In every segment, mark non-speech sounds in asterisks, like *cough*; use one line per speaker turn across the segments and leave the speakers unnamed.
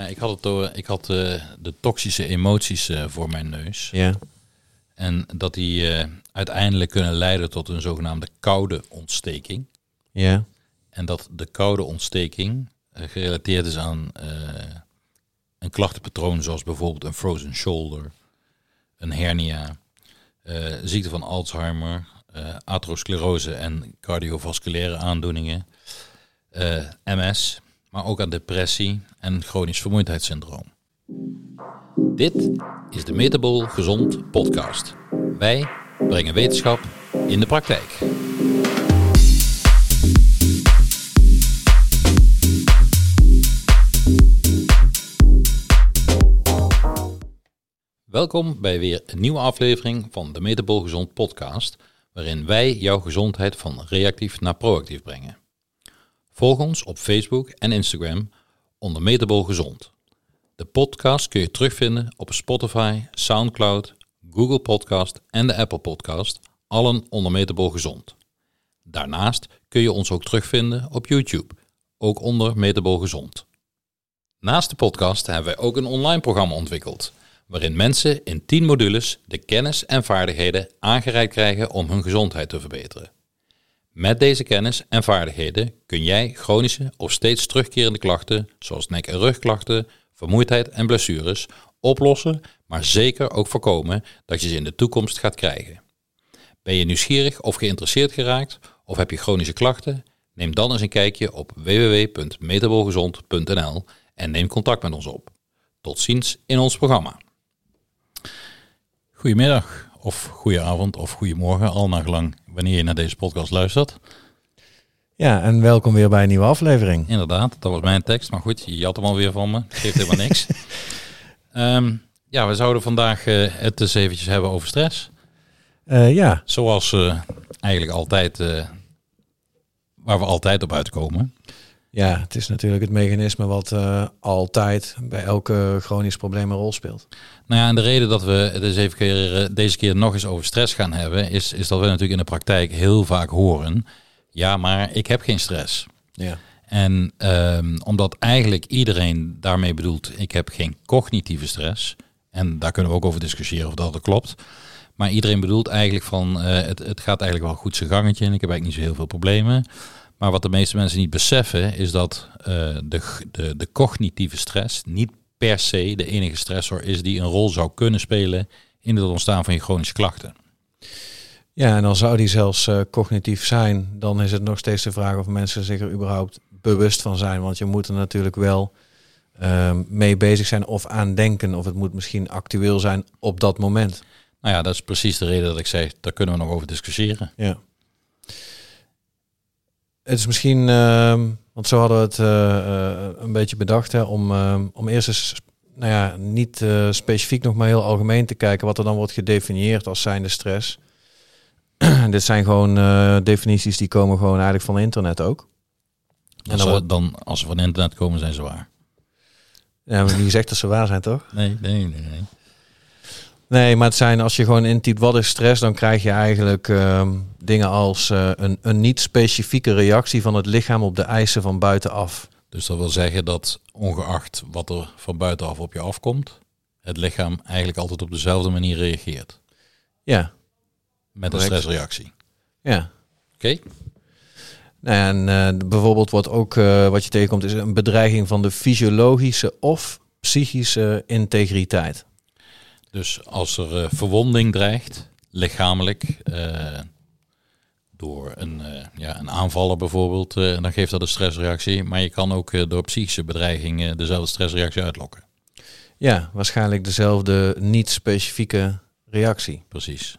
Ja, ik had, het door, ik had eh, de toxische emoties eh, voor mijn neus.
Ja.
En dat die eh, uiteindelijk kunnen leiden tot een zogenaamde koude ontsteking.
Ja.
En dat de koude ontsteking eh, gerelateerd is aan eh, een klachtenpatroon zoals bijvoorbeeld een frozen shoulder, een hernia, eh, ziekte van Alzheimer, eh atherosclerose en cardiovasculaire aandoeningen, eh, MS, maar ook aan depressie en chronisch vermoeidheidssyndroom. Dit is de Metabol Gezond podcast. Wij brengen wetenschap in de praktijk. Welkom bij weer een nieuwe aflevering van de Metabol Gezond podcast, waarin wij jouw gezondheid van reactief naar proactief brengen. Volg ons op Facebook en Instagram onder Metabol Gezond. De podcast kun je terugvinden op Spotify, Soundcloud, Google Podcast en de Apple Podcast, allen onder Metabol Gezond. Daarnaast kun je ons ook terugvinden op YouTube, ook onder Metabol Gezond. Naast de podcast hebben wij ook een online programma ontwikkeld, waarin mensen in 10 modules de kennis en vaardigheden aangereikt krijgen om hun gezondheid te verbeteren. Met deze kennis en vaardigheden kun jij chronische of steeds terugkerende klachten, zoals nek- en rugklachten, vermoeidheid en blessures, oplossen, maar zeker ook voorkomen dat je ze in de toekomst gaat krijgen. Ben je nieuwsgierig of geïnteresseerd geraakt of heb je chronische klachten? Neem dan eens een kijkje op www.metabolgezond.nl en neem contact met ons op. Tot ziens in ons programma. Goedemiddag, of goedenavond, of goedemorgen, al naar gelang wanneer je naar deze podcast luistert.
Ja, en welkom weer bij een nieuwe aflevering.
Inderdaad, dat was mijn tekst, maar goed, je had hem alweer van me. Geeft helemaal *laughs* niks. Ehm, ja, we zouden vandaag eh, het eens eventjes hebben over stress.
Eh, ja,
Zoals eh, eigenlijk altijd, waar we altijd op uitkomen.
Ja, het is natuurlijk het mechanisme wat eh, altijd bij elke chronisch probleem een rol speelt.
Nou ja, en de reden dat we even keer, eh, deze keer nog eens over stress gaan hebben, is, is dat we natuurlijk in de praktijk heel vaak horen, ja, maar ik heb geen stress.
Ja.
En ehm, omdat eigenlijk iedereen daarmee bedoelt, ik heb geen cognitieve stress. En daar kunnen we ook over discussiëren of dat, dat klopt. Maar iedereen bedoelt eigenlijk van, eh, het, het gaat eigenlijk wel goed zijn gangetje en ik heb eigenlijk niet zo heel veel problemen. Maar wat de meeste mensen niet beseffen, is dat eh, de, de, de cognitieve stress niet per se de enige stressor is die een rol zou kunnen spelen in het ontstaan van je chronische klachten.
ja, en dan zou die zelfs eh, cognitief zijn, dan is het nog steeds de vraag of mensen zich er überhaupt bewust van zijn. Want je moet er natuurlijk wel ehm, mee bezig zijn of aan denken. Of het moet misschien actueel zijn op dat moment.
Nou ja, dat is precies de reden dat ik zeg, daar kunnen we nog over discussiëren.
Ja. Het is misschien, ehm, want zo hadden we het eh, eh, een beetje bedacht, hè, om, ehm, om eerst eens, nou ja, niet eh, specifiek nog maar heel algemeen te kijken wat er dan wordt gedefinieerd als zijnde stress. *clears throat* Dit zijn gewoon definities die komen gewoon eigenlijk van internet ook.
En
dan wordt-
dan, als ze van internet komen, zijn ze waar.
Ja, maar die zegt dat ze waar zijn, toch?
Nee, nee, nee. nee.
Nee, maar het zijn als je gewoon intypt wat is stress, dan krijg je eigenlijk ehm, dingen als eh, een, een niet specifieke reactie van het lichaam op de eisen van buitenaf.
Dus dat wil zeggen dat ongeacht wat er van buitenaf op je afkomt, het lichaam eigenlijk altijd op dezelfde manier reageert.
Ja,
Met een stressreactie.
ja.
Oké?
Nou en eh, bijvoorbeeld wordt ook eh, wat je tegenkomt is een bedreiging van de fysiologische of psychische integriteit.
Dus als er eh, verwonding dreigt, lichamelijk, eh, door een, eh, ja, een aanvaller bijvoorbeeld, dan geeft dat een stressreactie. Maar je kan ook door psychische bedreiging dezelfde stressreactie uitlokken.
Ja, waarschijnlijk dezelfde niet specifieke reactie.
Precies.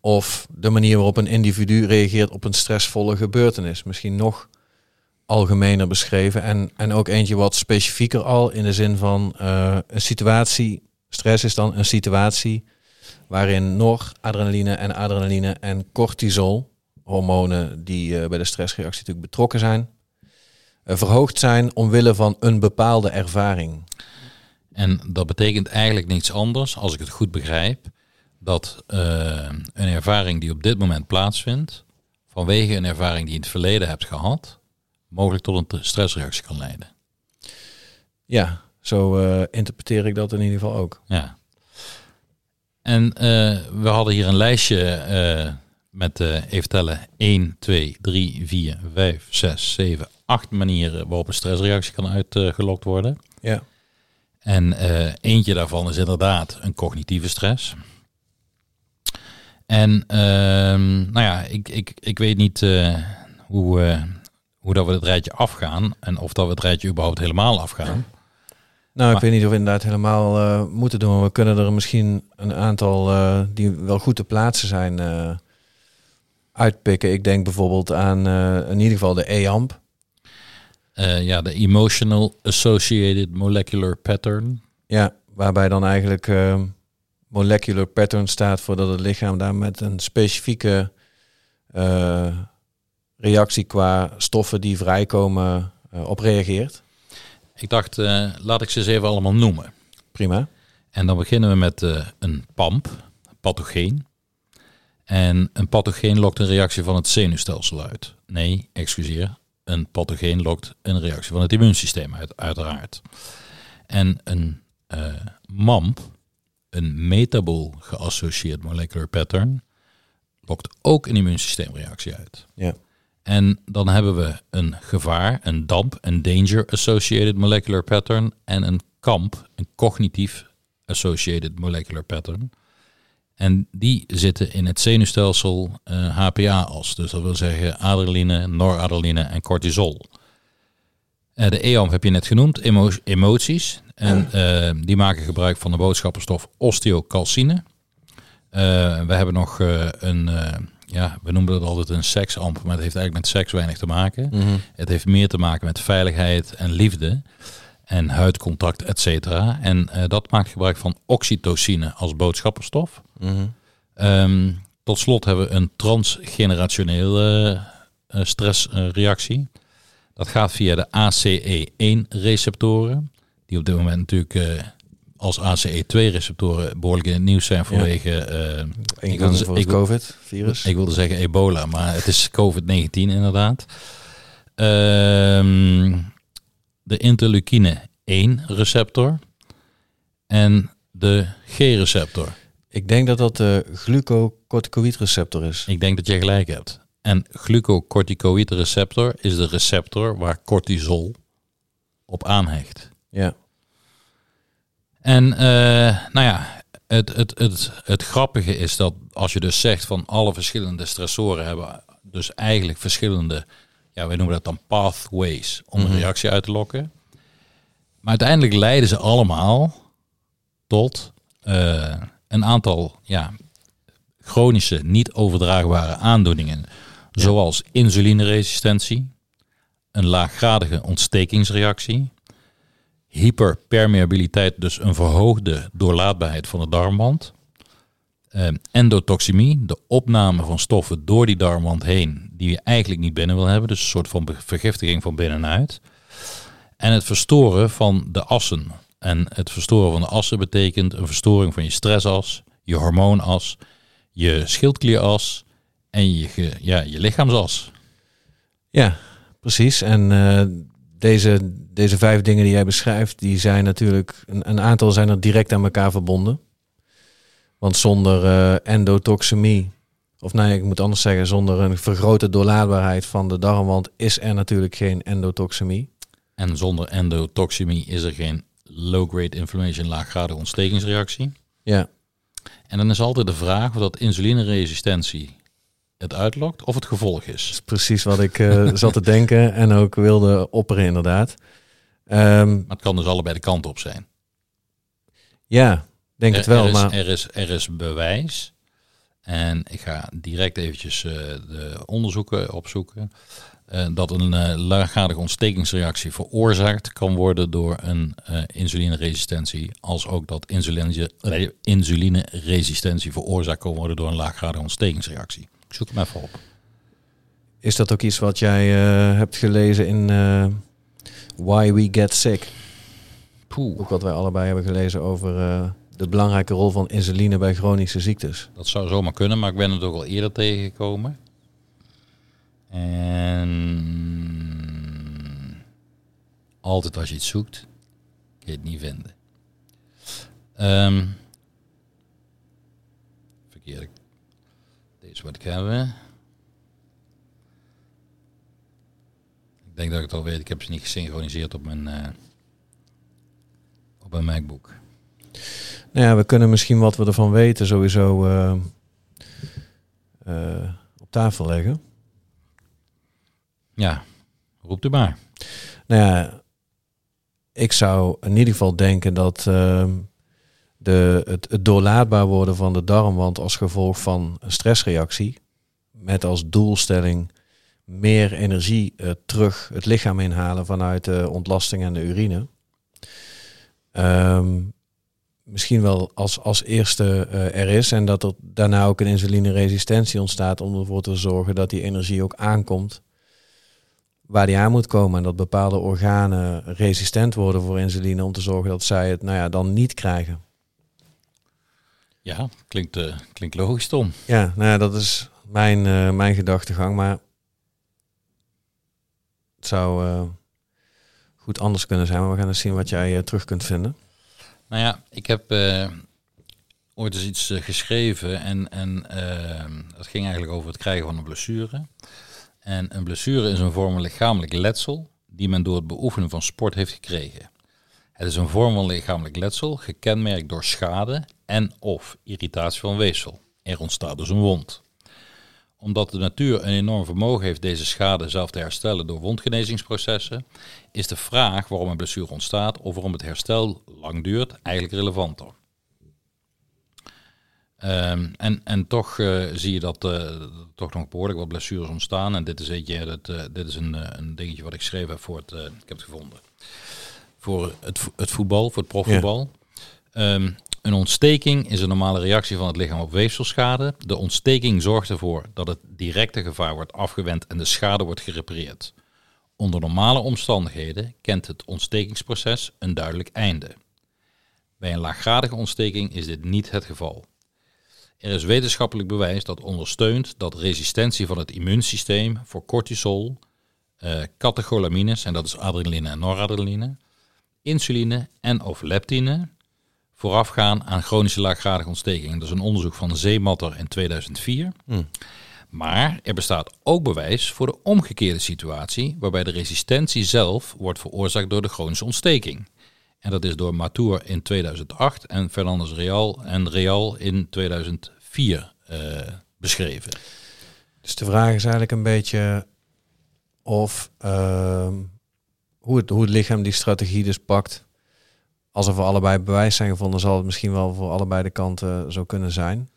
Of de manier waarop een individu reageert op een stressvolle gebeurtenis. Misschien nog algemener beschreven. En, en ook eentje wat specifieker al in de zin van een situatie. Stress is dan een situatie waarin noradrenaline en adrenaline en cortisol, hormonen die eh, bij de stressreactie natuurlijk betrokken zijn, eh, verhoogd zijn omwille van een bepaalde ervaring.
En dat betekent eigenlijk niets anders, als ik het goed begrijp, dat eh, een ervaring die op dit moment plaatsvindt, vanwege een ervaring die je in het verleden hebt gehad, mogelijk tot een stressreactie kan leiden.
Ja, Zo eh, interpreteer ik dat in ieder geval ook.
Ja. En eh, we hadden hier een lijstje eh, met, even tellen, 1, 2, 3, 4, 5, 6, 7, 8 manieren waarop een stressreactie kan uitgelokt worden.
Ja.
En eentje daarvan is inderdaad een cognitieve stress. En ehm, nou ja, ik, ik, ik weet niet hoe, hoe dat we het rijtje afgaan en of dat we het rijtje überhaupt helemaal afgaan.
Nou, ik weet niet of we inderdaad helemaal eh, moeten doen. maar We kunnen er misschien een aantal eh, die wel goed te plaatsen zijn eh, uitpikken. Ik denk bijvoorbeeld aan in ieder geval de EAMP.
Ja, de Emotional Associated Molecular Pattern.
Ja, waarbij dan eigenlijk molecular pattern staat voor dat het lichaam daar met een specifieke reactie qua stoffen die vrijkomen op reageert.
Ik dacht, eh, laat ik ze eens even allemaal noemen.
Prima.
En dan beginnen we met eh, een PAMP, pathogeen. En een pathogeen lokt een reactie van het zenuwstelsel uit. Nee, excuseer. Een pathogeen lokt een reactie van het immuunsysteem uit, uiteraard. En een eh, MAMP, een metabol geassocieerd molecular pattern, lokt ook een immuunsysteemreactie uit.
Ja.
En dan hebben we een gevaar, een DAMP, een Danger Associated Molecular Pattern en een KAMP, een cognitief Associated Molecular Pattern. En die zitten in het zenuwstelsel eh, HPA-as. Dus dat wil zeggen adrenaline, noradrenaline en cortisol. Eh, de EAMP heb je net genoemd, emo- emoties. En eh, die maken gebruik van de boodschappenstof osteocalcine. Eh, we hebben nog eh, een, eh, ja, we noemen dat altijd een seksamp, maar het heeft eigenlijk met seks weinig te maken. Het heeft meer te maken met veiligheid en liefde en huidcontact, et cetera. En eh, dat maakt gebruik van oxytocine als boodschappenstof.
Mhm.
Ehm, tot slot hebben we een transgenerationele eh, stressreactie. Dat gaat via de ACE1-receptoren, die op dit moment natuurlijk eh, als ACE2-receptoren behoorlijk in het nieuws zijn vanwege...
Eén
Ik wilde-
voor
ik
het COVID-virus.
ik wilde zeggen ebola, maar het is COVID-19 inderdaad. Ehm, de interleukine 1 receptor en de G-receptor.
Ik denk dat dat de glucocorticoïdreceptor is.
Ik denk dat je gelijk hebt. En glucocorticoïde receptor is de receptor waar cortisol op aanhecht.
Ja.
En eh, nou ja, het, het, het, het grappige is dat als je dus zegt van alle verschillende stressoren hebben dus eigenlijk verschillende, ja, wij noemen dat dan pathways om een
Mhm.
reactie uit te lokken. Maar uiteindelijk leiden ze allemaal tot eh, een aantal ja, chronische, niet overdraagbare aandoeningen, zoals insulineresistentie, een laaggradige ontstekingsreactie, hyperpermeabiliteit, dus een verhoogde doorlaatbaarheid van de darmwand. Eh, endotoxemie, de opname van stoffen door die darmwand heen, die je eigenlijk niet binnen wil hebben. Dus een soort van vergiftiging van binnenuit. En het verstoren van de assen. En het verstoren van de assen betekent een verstoring van je stressas, je hormoonas, je schildklieras en je, ja, je lichaamsas.
Ja, precies. En eh, deze, deze vijf dingen die jij beschrijft, die zijn natuurlijk, een, een aantal zijn er direct aan elkaar verbonden. Want zonder eh, endotoxemie, of nee, ik moet anders zeggen, zonder een vergrote doorlaatbaarheid van de darmwand is er natuurlijk geen endotoxemie.
En zonder endotoxemie is er geen low-grade inflammation, laaggradige ontstekingsreactie.
Ja,
En dan is altijd de vraag of dat insulineresistentie het uitlokt of het gevolg
dat
is.
is precies wat ik eh, *laughs* zat te denken en ook wilde opperen inderdaad. Ehm,
Maar het kan dus allebei de kant op zijn.
ja, denk het
er,
wel,
er, is,
maar
er, is, er is bewijs. En ik ga direct eventjes eh, de onderzoeken opzoeken. eh, dat een laaggradige ontstekingsreactie veroorzaakt kan worden door een insulineresistentie. Als ook dat insuline, insulineresistentie veroorzaakt kan worden door een laaggradige ontstekingsreactie. Ik zoek hem even op.
is dat ook iets wat jij eh, hebt gelezen in eh, Why We Get Sick?
Poeh.
Ook wat wij allebei hebben gelezen over eh, de belangrijke rol van insuline bij chronische ziektes.
Dat zou zomaar kunnen, maar ik ben het ook al eerder tegengekomen. En altijd als je iets zoekt, kun je het niet vinden. Ehm Wat ik hebben. Ik denk dat ik het al weet. Ik heb ze niet gesynchroniseerd op mijn, eh, op mijn MacBook.
Nou ja, we kunnen misschien wat we ervan weten sowieso eh, eh, op tafel leggen.
Ja, roept u maar.
Nou ja, ik zou in ieder geval denken dat de, het, het doorlaatbaar worden van de darmwand als gevolg van een stressreactie, met als doelstelling meer energie eh, terug het lichaam inhalen vanuit de ontlasting en de urine. Ehm, misschien wel als, als eerste eh, er is en dat er daarna ook een insulineresistentie ontstaat om ervoor te zorgen dat die energie ook aankomt waar die aan moet komen. En dat bepaalde organen resistent worden voor insuline om te zorgen dat zij het nou ja, dan niet krijgen.
Ja, klinkt, eh, klinkt logisch, Tom.
Ja, nou ja, dat is mijn, eh, mijn gedachtegang. Maar het zou eh, goed anders kunnen zijn. Maar we gaan eens zien wat jij terug kunt vinden.
Nou ja, ik heb ooit eens iets geschreven en, en eh, dat ging eigenlijk over het krijgen van een blessure. En een blessure is een vorm van lichamelijk letsel die men door het beoefenen van sport heeft gekregen. Het is een vorm van lichamelijk letsel gekenmerkt door schade en of irritatie van weefsel. Er ontstaat dus een wond. Omdat de natuur een enorm vermogen heeft deze schade zelf te herstellen door wondgenezingsprocessen, is de vraag waarom een blessure ontstaat of waarom het herstel lang duurt eigenlijk relevanter. Ehm, en, en toch eh, zie je dat eh, toch nog behoorlijk wat blessures ontstaan. En dit is, eentje, dat, eh, dit is een, een dingetje wat ik geschreven heb voor het, ik heb het gevonden, voor het, het voetbal, voor het profvoetbal. Ehm, een ontsteking is een normale reactie van het lichaam op weefselschade. De ontsteking zorgt ervoor dat het directe gevaar wordt afgewend en de schade wordt gerepareerd. Onder normale omstandigheden kent het ontstekingsproces een duidelijk einde. Bij een laaggradige ontsteking is dit niet het geval. Er is wetenschappelijk bewijs dat ondersteunt dat resistentie van het immuunsysteem voor cortisol, eh catecholamines, en dat is adrenaline en noradrenaline, insuline en of leptine, voorafgaan aan chronische laaggradige ontsteking. Dat is een onderzoek van Zeematter in 2004. Maar er bestaat ook bewijs voor de omgekeerde situatie, waarbij de resistentie zelf wordt veroorzaakt door de chronische ontsteking. En dat is door Matour in 2008 en Fernandez Real en Real in 2004 eh, beschreven.
Dus de vraag is eigenlijk een beetje of ehm, hoe, het, hoe het lichaam die strategie dus pakt. Als er voor allebei bewijs zijn gevonden, zal het misschien wel voor allebei de kanten zo kunnen zijn.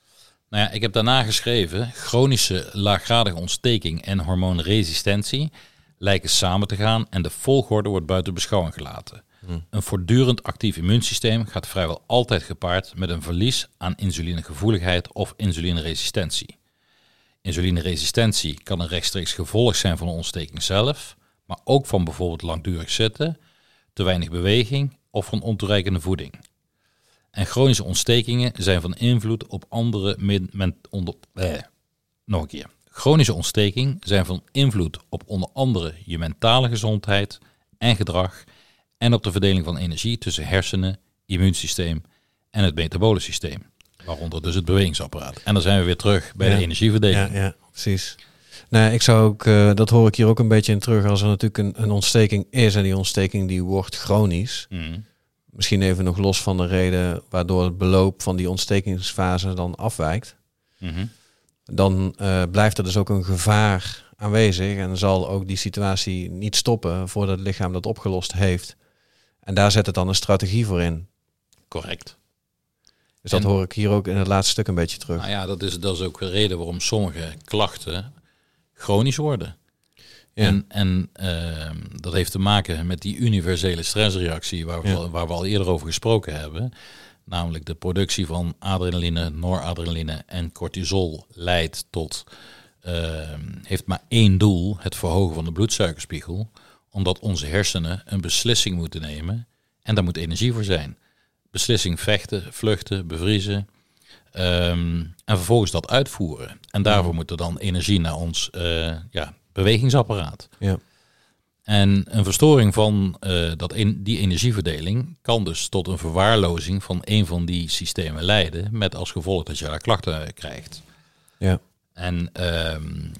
Nou ja, ik heb daarna geschreven, chronische laaggradige ontsteking en hormoonresistentie lijken samen te gaan en de volgorde wordt buiten beschouwing gelaten. Een voortdurend actief immuunsysteem gaat vrijwel altijd gepaard met een verlies aan insulinegevoeligheid of insulineresistentie. Insulineresistentie kan een rechtstreeks gevolg zijn van de ontsteking zelf, maar ook van bijvoorbeeld langdurig zitten, te weinig beweging of van ontoereikende voeding. En chronische ontstekingen zijn van invloed op andere men, onder, eh, nog een keer. Chronische ontstekingen zijn van invloed op onder andere je mentale gezondheid en gedrag en op de verdeling van energie tussen hersenen, immuunsysteem en het metabole systeem. Waaronder dus het bewegingsapparaat. En dan zijn we weer terug bij
Ja.
de energieverdeling.
Ja, ja precies. Nee, ik zou ook, eh, dat hoor ik hier ook een beetje in terug, als er natuurlijk een, een ontsteking is en die ontsteking die wordt chronisch.
Mhm.
Misschien even nog los van de reden waardoor het beloop van die ontstekingsfase dan afwijkt.
Mhm.
Dan eh, blijft er dus ook een gevaar aanwezig en zal ook die situatie niet stoppen voordat het lichaam dat opgelost heeft. En daar zet het dan een strategie voor in.
Correct.
Dus dat hoor ik hier ook in het laatste stuk een beetje terug.
Nou ja, dat is, dat is ook de reden waarom sommige klachten chronisch worden.
Ja.
En, en ehm, dat heeft te maken met die universele stressreactie waar we,
Ja.
al- waar we al eerder over gesproken hebben. Namelijk de productie van adrenaline, noradrenaline en cortisol leidt tot, ehm, heeft maar één doel, het verhogen van de bloedsuikerspiegel. Omdat onze hersenen een beslissing moeten nemen en daar moet energie voor zijn. Beslissing vechten, vluchten, bevriezen. Ehm, en vervolgens dat uitvoeren. En daarvoor moet er dan energie naar ons eh, ja, bewegingsapparaat.
Ja.
En een verstoring van eh, dat en- die energieverdeling kan dus tot een verwaarlozing van een van die systemen leiden, met als gevolg dat je daar klachten krijgt.
Ja.
En ehm,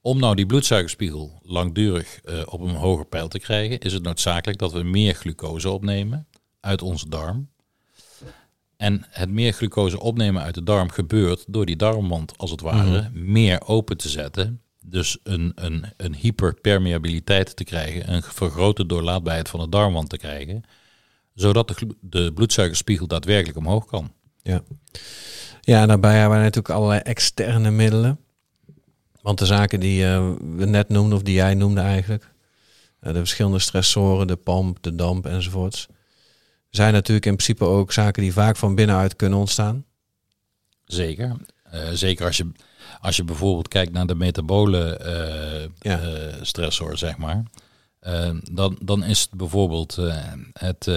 om nou die bloedsuikerspiegel langdurig eh, op een hoger peil te krijgen, is het noodzakelijk dat we meer glucose opnemen uit onze darm. En het meer glucose opnemen uit de darm gebeurt door die darmwand als het ware meer open te zetten. Dus een, een, een hyperpermeabiliteit te krijgen, een vergrote doorlaatbaarheid van de darmwand te krijgen. Zodat de, de bloedsuikerspiegel daadwerkelijk omhoog kan.
Ja. ja, daarbij hebben we natuurlijk allerlei externe middelen. Want de zaken die eh, we net noemden, of die jij noemde eigenlijk, eh, de verschillende stressoren, de pomp, de damp enzovoorts, zijn natuurlijk in principe ook zaken die vaak van binnenuit kunnen ontstaan.
Zeker. Eh, zeker als je, als je bijvoorbeeld kijkt naar de metabole eh
Ja.
eh, stressor, zeg maar. Dan, dan is het bijvoorbeeld het,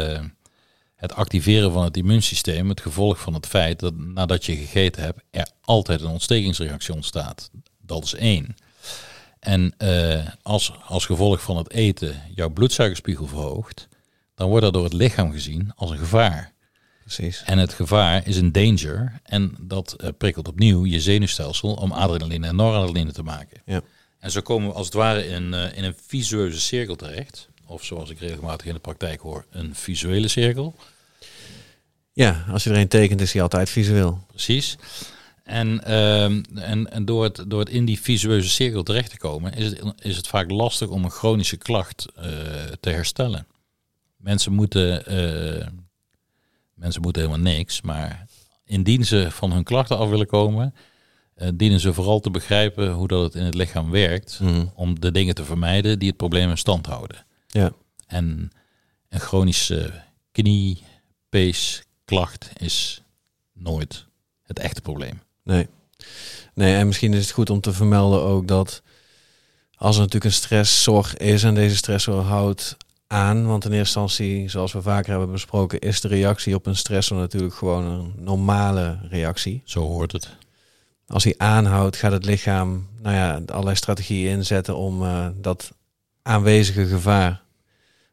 het activeren van het immuunsysteem het gevolg van het feit dat nadat je gegeten hebt, er altijd een ontstekingsreactie ontstaat. Dat is één. En als, als gevolg van het eten jouw bloedsuikerspiegel verhoogt, dan wordt dat door het lichaam gezien als een gevaar.
Precies.
En het gevaar is een danger. En dat eh, prikkelt opnieuw je zenuwstelsel om adrenaline en noradrenaline te maken.
Ja.
En zo komen we als het ware in, eh, in een visueuze cirkel terecht. Of zoals ik regelmatig in de praktijk hoor, een visuele cirkel.
Ja, als je er een tekent is hij altijd visueel.
Precies. En, ehm, en, en door, het, door het in die visueuze cirkel terecht te komen, is het, is het vaak lastig om een chronische klacht eh, te herstellen. Mensen moeten, eh, mensen moeten helemaal niks, maar indien ze van hun klachten af willen komen, eh, dienen ze vooral te begrijpen hoe dat het in het lichaam werkt,
Mhm.
om de dingen te vermijden die het probleem in stand houden.
Ja.
En een chronische knie, pees, klacht is nooit het echte probleem.
Nee. Nee, en misschien is het goed om te vermelden ook dat als er natuurlijk een stresszorg is en deze stressor houdt aan, want in eerste instantie, zoals we vaker hebben besproken, is de reactie op een stressor natuurlijk gewoon een normale reactie.
Zo hoort het.
Als hij aanhoudt, gaat het lichaam nou ja, allerlei strategieën inzetten om eh, dat aanwezige gevaar,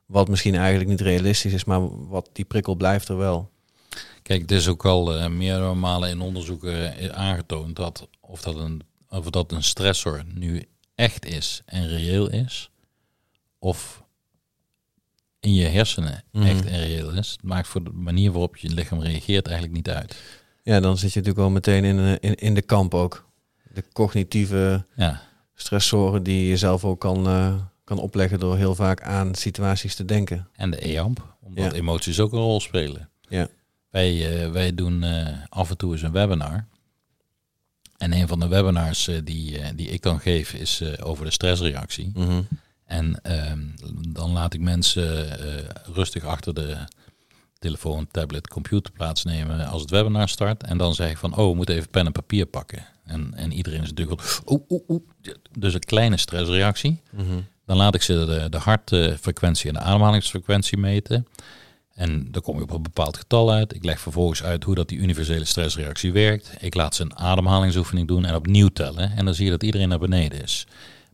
wat misschien eigenlijk niet realistisch is, maar wat die prikkel blijft er wel.
Kijk, het is ook al eh, meerdere malen in onderzoeken eh, aangetoond dat of dat, een, of dat een stressor nu echt is en reëel is, of in je hersenen
Mhm.
echt en reëel is, het maakt voor de manier waarop je lichaam reageert eigenlijk niet uit.
Ja, dan zit je natuurlijk wel meteen in, eh, in, in de kamp ook. De cognitieve
Ja,
stressoren die je zelf ook kan, eh, kan opleggen door heel vaak aan situaties te denken.
en de EAMP, omdat
Ja.
emoties ook een rol spelen.
Ja.
Wij, eh, wij doen af en toe eens een webinar. En een van de webinars die, die ik dan geef is over de stressreactie.
Mhm.
En ehm, dan laat ik mensen eh, rustig achter de telefoon, tablet, computer plaatsnemen als het webinar start. En dan zeg ik van, oh, we moeten even pen en papier pakken. En, en iedereen is natuurlijk oeh, oeh, oeh. Dus een kleine stressreactie.
Mhm.
Dan laat ik ze de, de hartfrequentie en de ademhalingsfrequentie meten. En dan kom je op een bepaald getal uit. Ik leg vervolgens uit hoe dat die universele stressreactie werkt. Ik laat ze een ademhalingsoefening doen en opnieuw tellen. En dan zie je dat iedereen naar beneden is.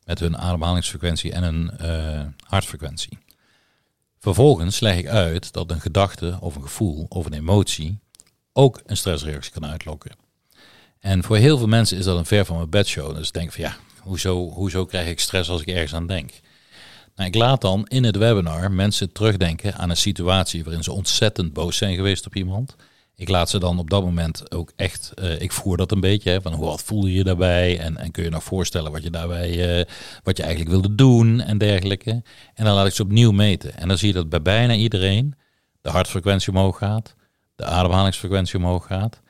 Met hun ademhalingsfrequentie en een eh, hartfrequentie. Vervolgens leg ik uit dat een gedachte of een gevoel of een emotie ook een stressreactie kan uitlokken. En voor heel veel mensen is dat een ver van mijn bedshow. Dus denk van ja, hoezo, hoezo krijg ik stress als ik ergens aan denk? Nou, ik laat dan in het webinar mensen terugdenken aan een situatie waarin ze ontzettend boos zijn geweest op iemand. Ik laat ze dan op dat moment ook echt, eh, ik voer dat een beetje, hè, van hoe wat voel je je daarbij en, en kun je nog voorstellen wat je daarbij, eh, wat je eigenlijk wilde doen en dergelijke. En dan laat ik ze opnieuw meten. En dan zie je dat bij bijna iedereen de hartfrequentie omhoog gaat, de ademhalingsfrequentie omhoog gaat.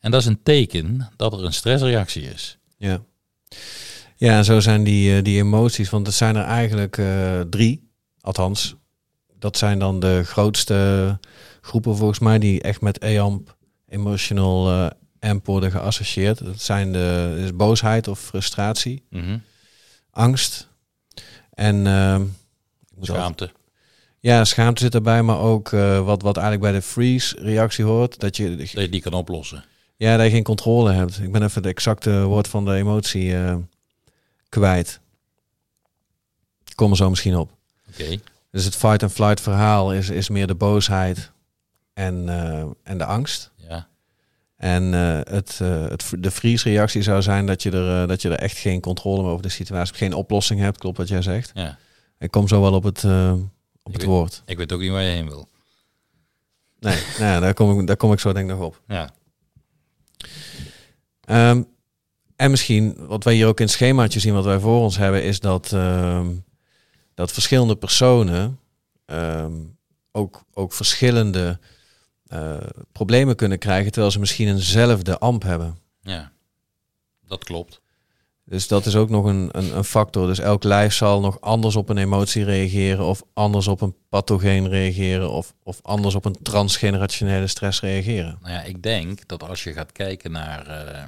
En dat is een teken dat er een stressreactie is.
Ja. Ja, zo zijn die, eh, die emoties, want het zijn er eigenlijk drie, althans. Dat zijn dan de grootste groepen volgens mij die echt met EAMP, emotional eh AMP worden geassocieerd. Dat zijn de is boosheid of frustratie, angst en altijd-
Schaamte.
ja, schaamte zit erbij, maar ook eh, wat, wat eigenlijk bij de freeze-reactie hoort, dat je
Dat je die kan oplossen.
ja, dat je geen controle hebt. Ik ben even het exacte woord van de emotie kwijt. Ik kom er zo misschien op.
Oké.
Dus het fight-and-flight verhaal is, is meer de boosheid en, eh, en de angst.
Ja.
En eh, het, eh, het, de vriesreactie zou zijn dat je, er, dat je er echt geen controle meer over de situatie hebt, geen oplossing hebt, klopt wat jij zegt.
ja.
Ik kom zo wel op het, op het
weet-
woord.
Ik weet ook niet waar je heen wil.
Nee, *laughs* nou, daar, kom ik, daar kom ik zo denk ik nog op.
Ja.
Ehm, en misschien, wat wij hier ook in het schemaatje zien, wat wij voor ons hebben, is dat, ehm, dat verschillende personen ehm, ook, ook verschillende eh, problemen kunnen krijgen, terwijl ze misschien eenzelfde amp hebben.
Ja. Dat klopt.
Dus dat is ook nog een, een, een factor. Dus elk lijf zal nog anders op een emotie reageren, of anders op een pathogeen reageren, of, of anders op een transgenerationele stress reageren.
Nou ja, ik denk dat als je gaat kijken naar. eh,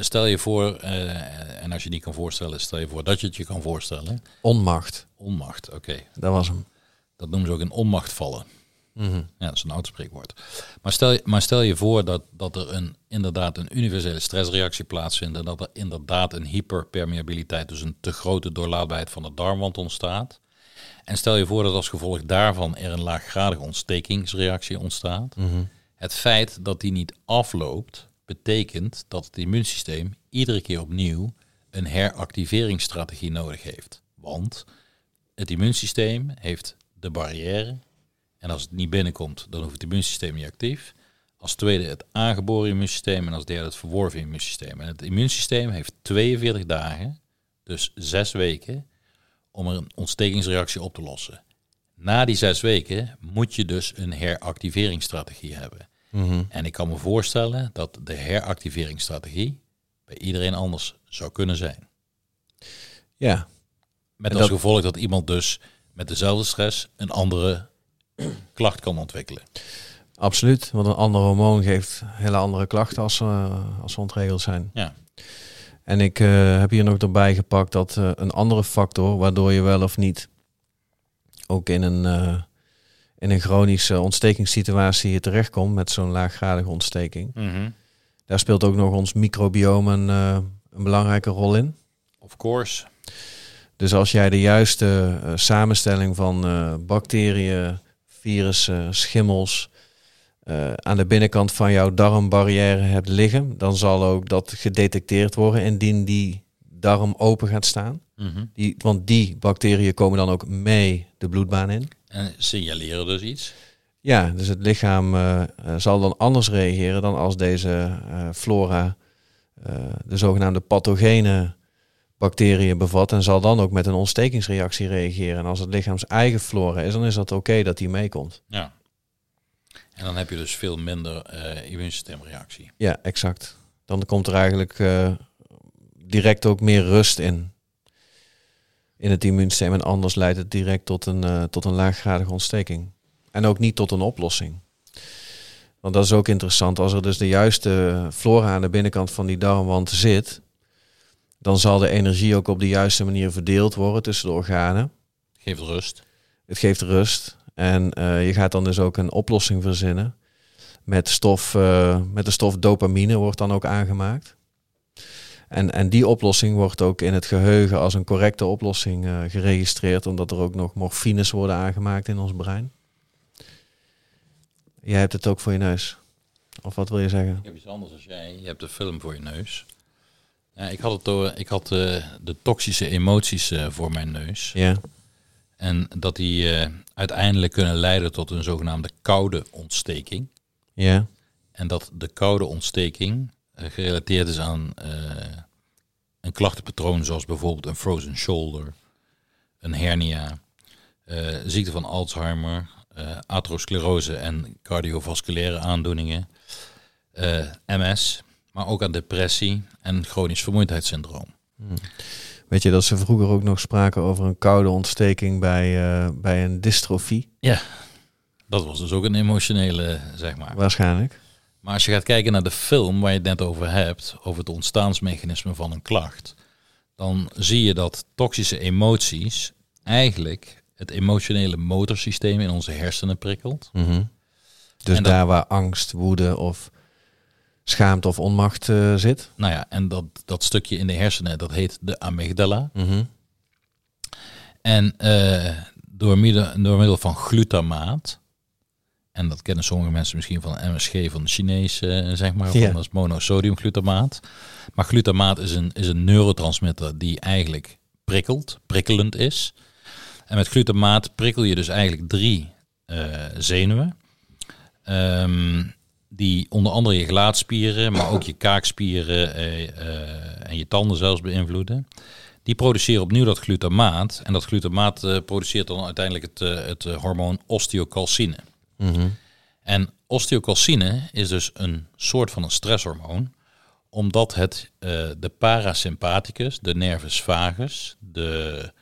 stel je voor, eh, en als je niet kan voorstellen, stel je voor dat je het je kan voorstellen.
Onmacht,
Onmacht, oké.
dat was hem.
Dat noemen ze ook in onmacht vallen. Ja, dat is een oud spreekwoord. Maar stel, je- maar stel je voor dat, dat er een, inderdaad een universele stressreactie plaatsvindt en dat er inderdaad een hyperpermeabiliteit, dus een te grote doorlaatbaarheid van de darmwand ontstaat. En stel je voor dat als gevolg daarvan er een laaggradige ontstekingsreactie ontstaat. Het feit dat die niet afloopt, betekent dat het immuunsysteem iedere keer opnieuw een heractiveringsstrategie nodig heeft. Want het immuunsysteem heeft de barrière en als het niet binnenkomt, dan hoeft het immuunsysteem niet actief. Als tweede het aangeboren immuunsysteem en als derde het verworven immuunsysteem. En het immuunsysteem heeft 42 dagen, dus zes weken, om er een ontstekingsreactie op te lossen. Na die zes weken moet je dus een heractiveringsstrategie hebben. En ik kan me voorstellen dat de heractiveringsstrategie bij iedereen anders zou kunnen zijn.
Ja,
Met
En
als
dat-
gevolg dat iemand dus met dezelfde stress een andere *clears throat* klacht kan ontwikkelen.
absoluut. Want een ander hormoon geeft hele andere klachten als, ze als ze ontregeld zijn.
Ja.
En ik eh, heb hier nog erbij gepakt dat eh, een andere factor waardoor je wel of niet ook in een, in een chronische ontstekingssituatie terechtkomt met zo'n laaggradige ontsteking. Daar speelt ook nog ons microbiome een, een belangrijke rol in.
Of course.
Dus als jij de juiste samenstelling van bacteriën, virussen, schimmels eh, aan de binnenkant van jouw darmbarrière hebt liggen, dan zal ook dat gedetecteerd worden indien die darm open gaat staan.
Mhm.
Die, want die bacteriën komen dan ook mee de bloedbaan in.
En signaleren dus iets.
Ja, dus het lichaam eh, eh, zal dan anders reageren dan als deze eh, flora eh, de zogenaamde pathogene bacteriën bevat en zal dan ook met een ontstekingsreactie reageren. En als het lichaams eigen flora is, dan is dat oké dat die meekomt.
Ja. En dan heb je dus veel minder eh immuunsysteemreactie.
Ja, exact. Dan komt er eigenlijk eh, direct ook meer rust in. In het immuunsysteem. En anders leidt het direct tot een, eh, tot een laaggradige ontsteking. En ook niet tot een oplossing. Want dat is ook interessant. Als er dus de juiste flora aan de binnenkant van die darmwand zit, dan zal de energie ook op de juiste manier verdeeld worden tussen de organen.
Geeft rust.
Het geeft rust. En eh, je gaat dan dus ook een oplossing verzinnen. Met, stof, eh, met de stof dopamine wordt dan ook aangemaakt. En, en die oplossing wordt ook in het geheugen als een correcte oplossing eh, geregistreerd. Omdat er ook nog morfines worden aangemaakt in ons brein. Jij hebt het ook voor je neus. Of wat wil je zeggen?
Ik heb iets anders als jij. Je hebt de film voor je neus. Ja, ik had, het door, ik had eh, de toxische emoties eh, voor mijn neus.
Ja.
En dat die eh, uiteindelijk kunnen leiden tot een zogenaamde koude ontsteking.
Ja.
En dat de koude ontsteking eh, gerelateerd is aan eh, een klachtenpatroon zoals bijvoorbeeld een frozen shoulder, een hernia, eh, ziekte van Alzheimer, eh atherosclerose en cardiovasculaire aandoeningen, eh, MS, maar ook aan depressie en chronisch vermoeidheidssyndroom.
Weet je dat ze vroeger ook nog spraken over een koude ontsteking bij, eh, bij een dystrofie?
Ja, dat was dus ook een emotionele, zeg maar.
Waarschijnlijk.
Maar als je gaat kijken naar de film waar je het net over hebt, over het ontstaansmechanisme van een klacht, dan zie je dat toxische emoties eigenlijk het emotionele motorsysteem in onze hersenen prikkelt.
Dus
En dat-
daar waar angst, woede of schaamte of onmacht eh, zit.
Nou ja, en dat, dat stukje in de hersenen, dat heet de amygdala. En eh, door, middel, door middel van glutamaat. En dat kennen sommige mensen misschien van MSG van de Chinese, eh, zeg maar,
Ja.
van dat is monosodiumglutamaat. Maar glutamaat is een, is een neurotransmitter die eigenlijk prikkelt, prikkelend is. En met glutamaat prikkel je dus eigenlijk drie zenuwen. Ehm, die onder andere je gelaatspieren, maar ook je kaakspieren eh, eh, en je tanden zelfs beïnvloeden. Die produceren opnieuw dat glutamaat. En dat glutamaat eh, produceert dan uiteindelijk het, het hormoon osteocalcine.
Mhm.
En osteocalcine is dus een soort van een stresshormoon, omdat het de parasympathicus, de nervus vagus, de,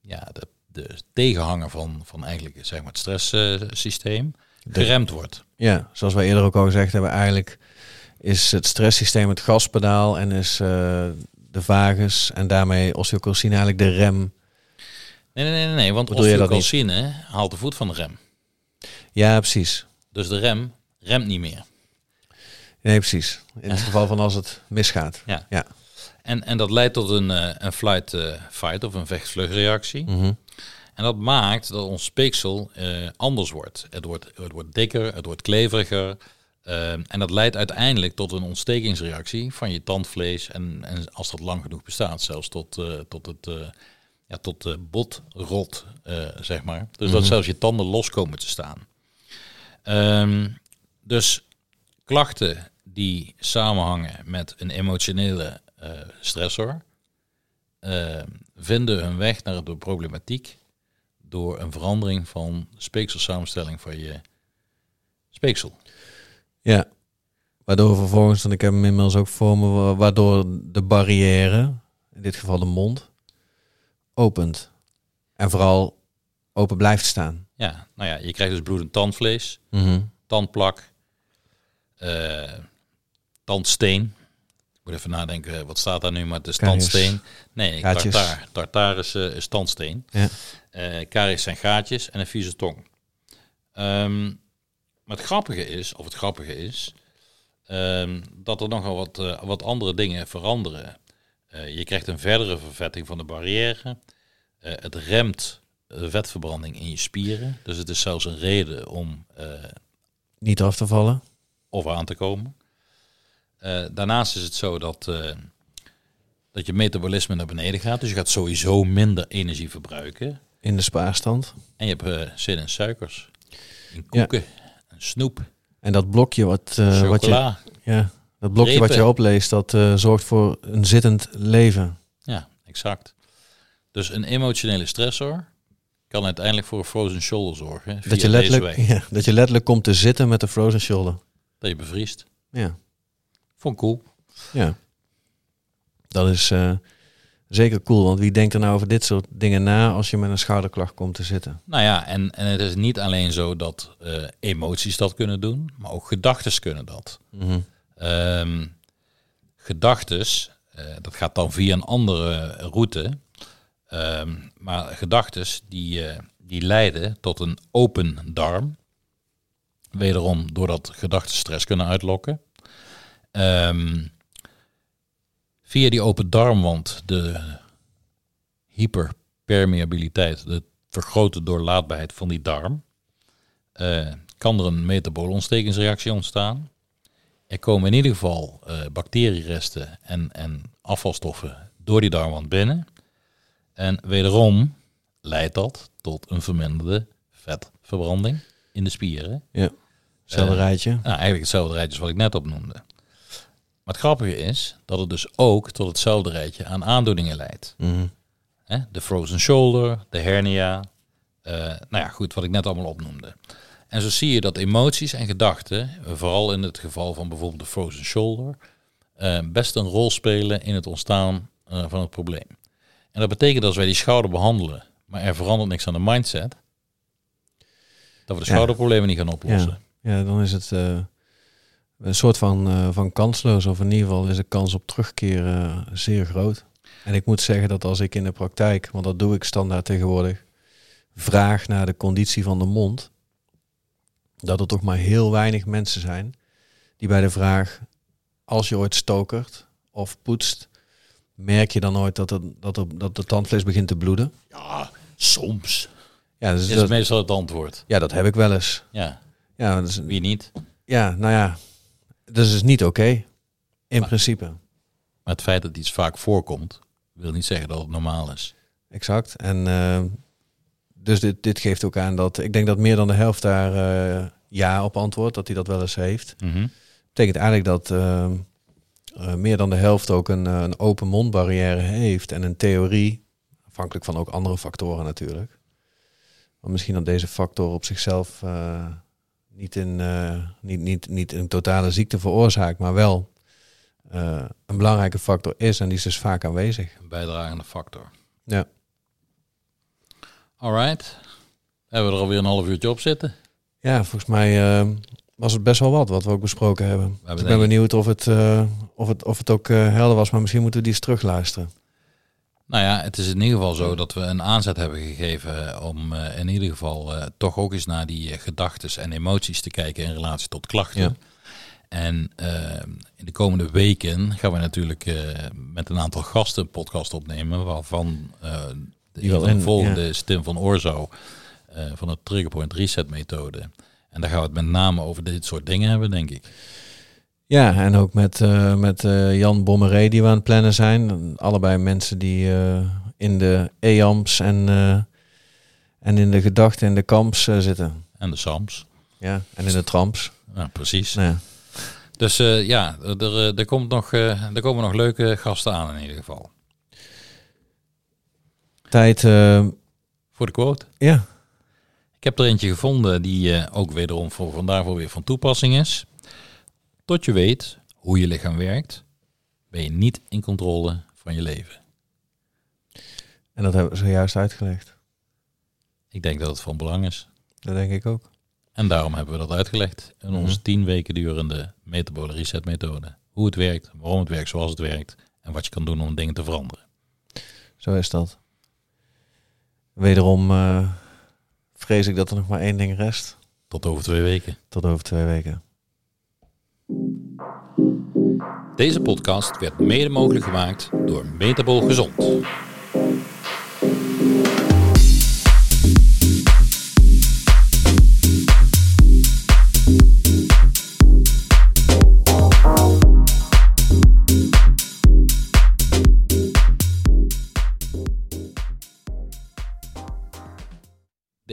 ja, de, de tegenhanger van, van eigenlijk zeg maar, het stresssysteem, geremd wordt.
Ja, zoals wij eerder ook al gezegd hebben, eigenlijk is het stresssysteem het gaspedaal en is eh, de vagus en daarmee osteocalcine eigenlijk de rem.
Nee, nee, nee, nee want osteocalcine haalt de voet van de rem.
Ja, precies.
Dus de rem remt niet meer.
Nee, precies. In het geval van als het misgaat.
Ja.
Ja.
En, en dat leidt tot een, eh, een flight eh, fight of een vecht-vluchtreactie.
Mhm.
En dat maakt dat ons speeksel eh, anders wordt. Het, wordt. het wordt dikker, het wordt kleveriger. eh, en dat leidt uiteindelijk tot een ontstekingsreactie van je tandvlees. En, en als dat lang genoeg bestaat, zelfs tot, eh, tot het ja, tot de botrot, zeg maar. Dus dat zelfs je tanden los komen te staan. Ehm, dus klachten die samenhangen met een emotionele stressor, vinden hun weg naar de problematiek door een verandering van de speekselsamenstelling van je speeksel.
Ja. Waardoor vervolgens, en ik heb hem inmiddels ook voor me, wa- waardoor de barrière, in dit geval de mond, opent. En vooral open blijft staan.
Ja, nou ja, je krijgt dus bloedend tandvlees,
Mhm.
tandplak, eh, tandsteen. Moet even nadenken, wat staat daar nu, maar het is
Karies.
tandsteen. Nee,
Gaatjes.
tartaar. Tartaar is, eh, is tandsteen.
Ja.
Karies zijn gaatjes en een vieze tong. Ehm, maar het grappige is, of het grappige is, ehm, dat er nogal wat, eh, wat andere dingen veranderen. Je krijgt een verdere vervetting van de barrière. Het remt de vetverbranding in je spieren. Dus het is zelfs een reden om
Niet af te vallen.
of aan te komen. Eh, daarnaast is het zo dat, eh, dat je metabolisme naar beneden gaat. Dus je gaat sowieso minder energie verbruiken.
In de spaarstand.
En je hebt eh, zin in suikers, in koeken, en snoep,
En dat blokje wat, wat je, ja, dat blokje wat je opleest, dat zorgt voor een zittend leven.
Ja, exact. Dus een emotionele stressor kan uiteindelijk voor een frozen shoulder zorgen.
Dat je, letterlijk, *laughs* ja, dat je letterlijk komt te zitten met de frozen shoulder.
Dat je bevriest.
Ja,
Vond ik cool.
ja. Dat is eh, zeker cool, want wie denkt er nou over dit soort dingen na als je met een schouderklacht komt te zitten?
Nou ja, en, en het is niet alleen zo dat eh, emoties dat kunnen doen, maar ook gedachten kunnen dat.
Mhm.
Ehm gedachtes, eh, dat gaat dan via een andere route. Ehm, maar gedachtes die, die leiden tot een open darm. Wederom doordat gedachten stress kunnen uitlokken. Ehm, via die open darmwand, de hyperpermeabiliteit, de vergrote doorlaatbaarheid van die darm, eh, kan er een metabole ontstekingsreactie ontstaan. Er komen in ieder geval eh, bacterieresten en, en afvalstoffen door die darmwand binnen. En wederom leidt dat tot een verminderde vetverbranding in de spieren.
Ja, hetzelfde
Eh,
rijtje.
Nou, eigenlijk hetzelfde rijtje als wat ik net opnoemde. Maar het grappige is dat het dus ook tot hetzelfde rijtje aan aandoeningen leidt.
Mhm.
Hè? De frozen shoulder, de hernia. eh, nou ja, goed, wat ik net allemaal opnoemde. En zo zie je dat emoties en gedachten, vooral in het geval van bijvoorbeeld de frozen shoulder, eh, best een rol spelen in het ontstaan eh, van het probleem. En dat betekent dat als wij die schouder behandelen, maar er verandert niks aan de mindset, dat we de
Ja.
schouderproblemen niet gaan oplossen.
Ja, dan is het een soort van, eh, van kansloos. Of in ieder geval is de kans op terugkeer eh, zeer groot. En ik moet zeggen dat als ik in de praktijk, want dat doe ik standaard tegenwoordig, vraag naar de conditie van de mond, dat er toch maar heel weinig mensen zijn die bij de vraag, als je ooit stokert of poetst, merk je dan ooit dat, er, dat, er, dat de tandvlees begint te bloeden?
Ja, soms.
Ja, dus
Is
dat,
meestal het antwoord.
ja, dat heb ik wel eens.
Ja,
Ja, is,
wie niet?
ja nou ja, dat is dus niet oké. In
Maar-
principe.
Maar het feit dat iets vaak voorkomt, wil niet zeggen dat het normaal is.
Exact. En eh, dus dit, dit geeft ook aan dat ik denk dat meer dan de helft daar eh, ja op antwoordt, dat hij dat wel eens heeft.
Mhm.
betekent eigenlijk dat eh, meer dan de helft ook een, een open mondbarrière heeft en een theorie, afhankelijk van ook andere factoren natuurlijk. Maar misschien dat deze factor op zichzelf niet, in, eh, niet, niet, niet een totale ziekte veroorzaakt, maar wel eh, een belangrijke factor is en die is dus vaak aanwezig.
Een bijdragende factor.
Ja.
Alright. Hebben we er alweer een half uurtje op zitten?
Ja, volgens mij eh, was het best wel wat wat we ook besproken hebben.
hebben
Dus ik ben benieuwd of het, of het, of het ook helder was, maar misschien moeten we die eens terugluisteren.
Nou ja, het is in ieder geval zo dat we een aanzet hebben gegeven om eh, in ieder geval eh, toch ook eens naar die gedachten en emoties te kijken in relatie tot klachten.
Ja.
En eh, in de komende weken gaan we natuurlijk eh, met een aantal gasten een podcast opnemen, waarvan eh de,
wel
volgende
ja.
is Tim van Oorzo eh, van de Triggerpoint Reset methode. En daar gaan we het met name over dit soort dingen hebben, denk ik.
Ja, en ook met, eh, met eh, Jan Bommeré die we aan het plannen zijn. Allebei mensen die eh, in de EAMS en, en in de gedachten in de kamps zitten.
En de Sams.
Ja, en in de trams.
Ja, precies.
Nou ja.
Dus ja, er, er, komt nog, er komen nog leuke gasten aan in ieder geval.
Tijd,
Voor de quote.
ja,
Ik heb er eentje gevonden die ook wederom voor vandaag wel weer van toepassing is. Tot je weet hoe je lichaam werkt, ben je niet in controle van je leven.
en dat hebben we zojuist uitgelegd.
Ik denk dat het van belang is.
Dat denk ik ook.
En daarom hebben we dat uitgelegd in onze
Mhm.
tien weken durende metabole reset methode. Hoe het werkt, waarom het werkt zoals het werkt en wat je kan doen om dingen te veranderen.
Zo is dat. Wederom eh, vrees ik dat er nog maar één ding rest.
Tot over twee weken.
Tot over twee weken.
Deze podcast werd mede mogelijk gemaakt door Metabol Gezond.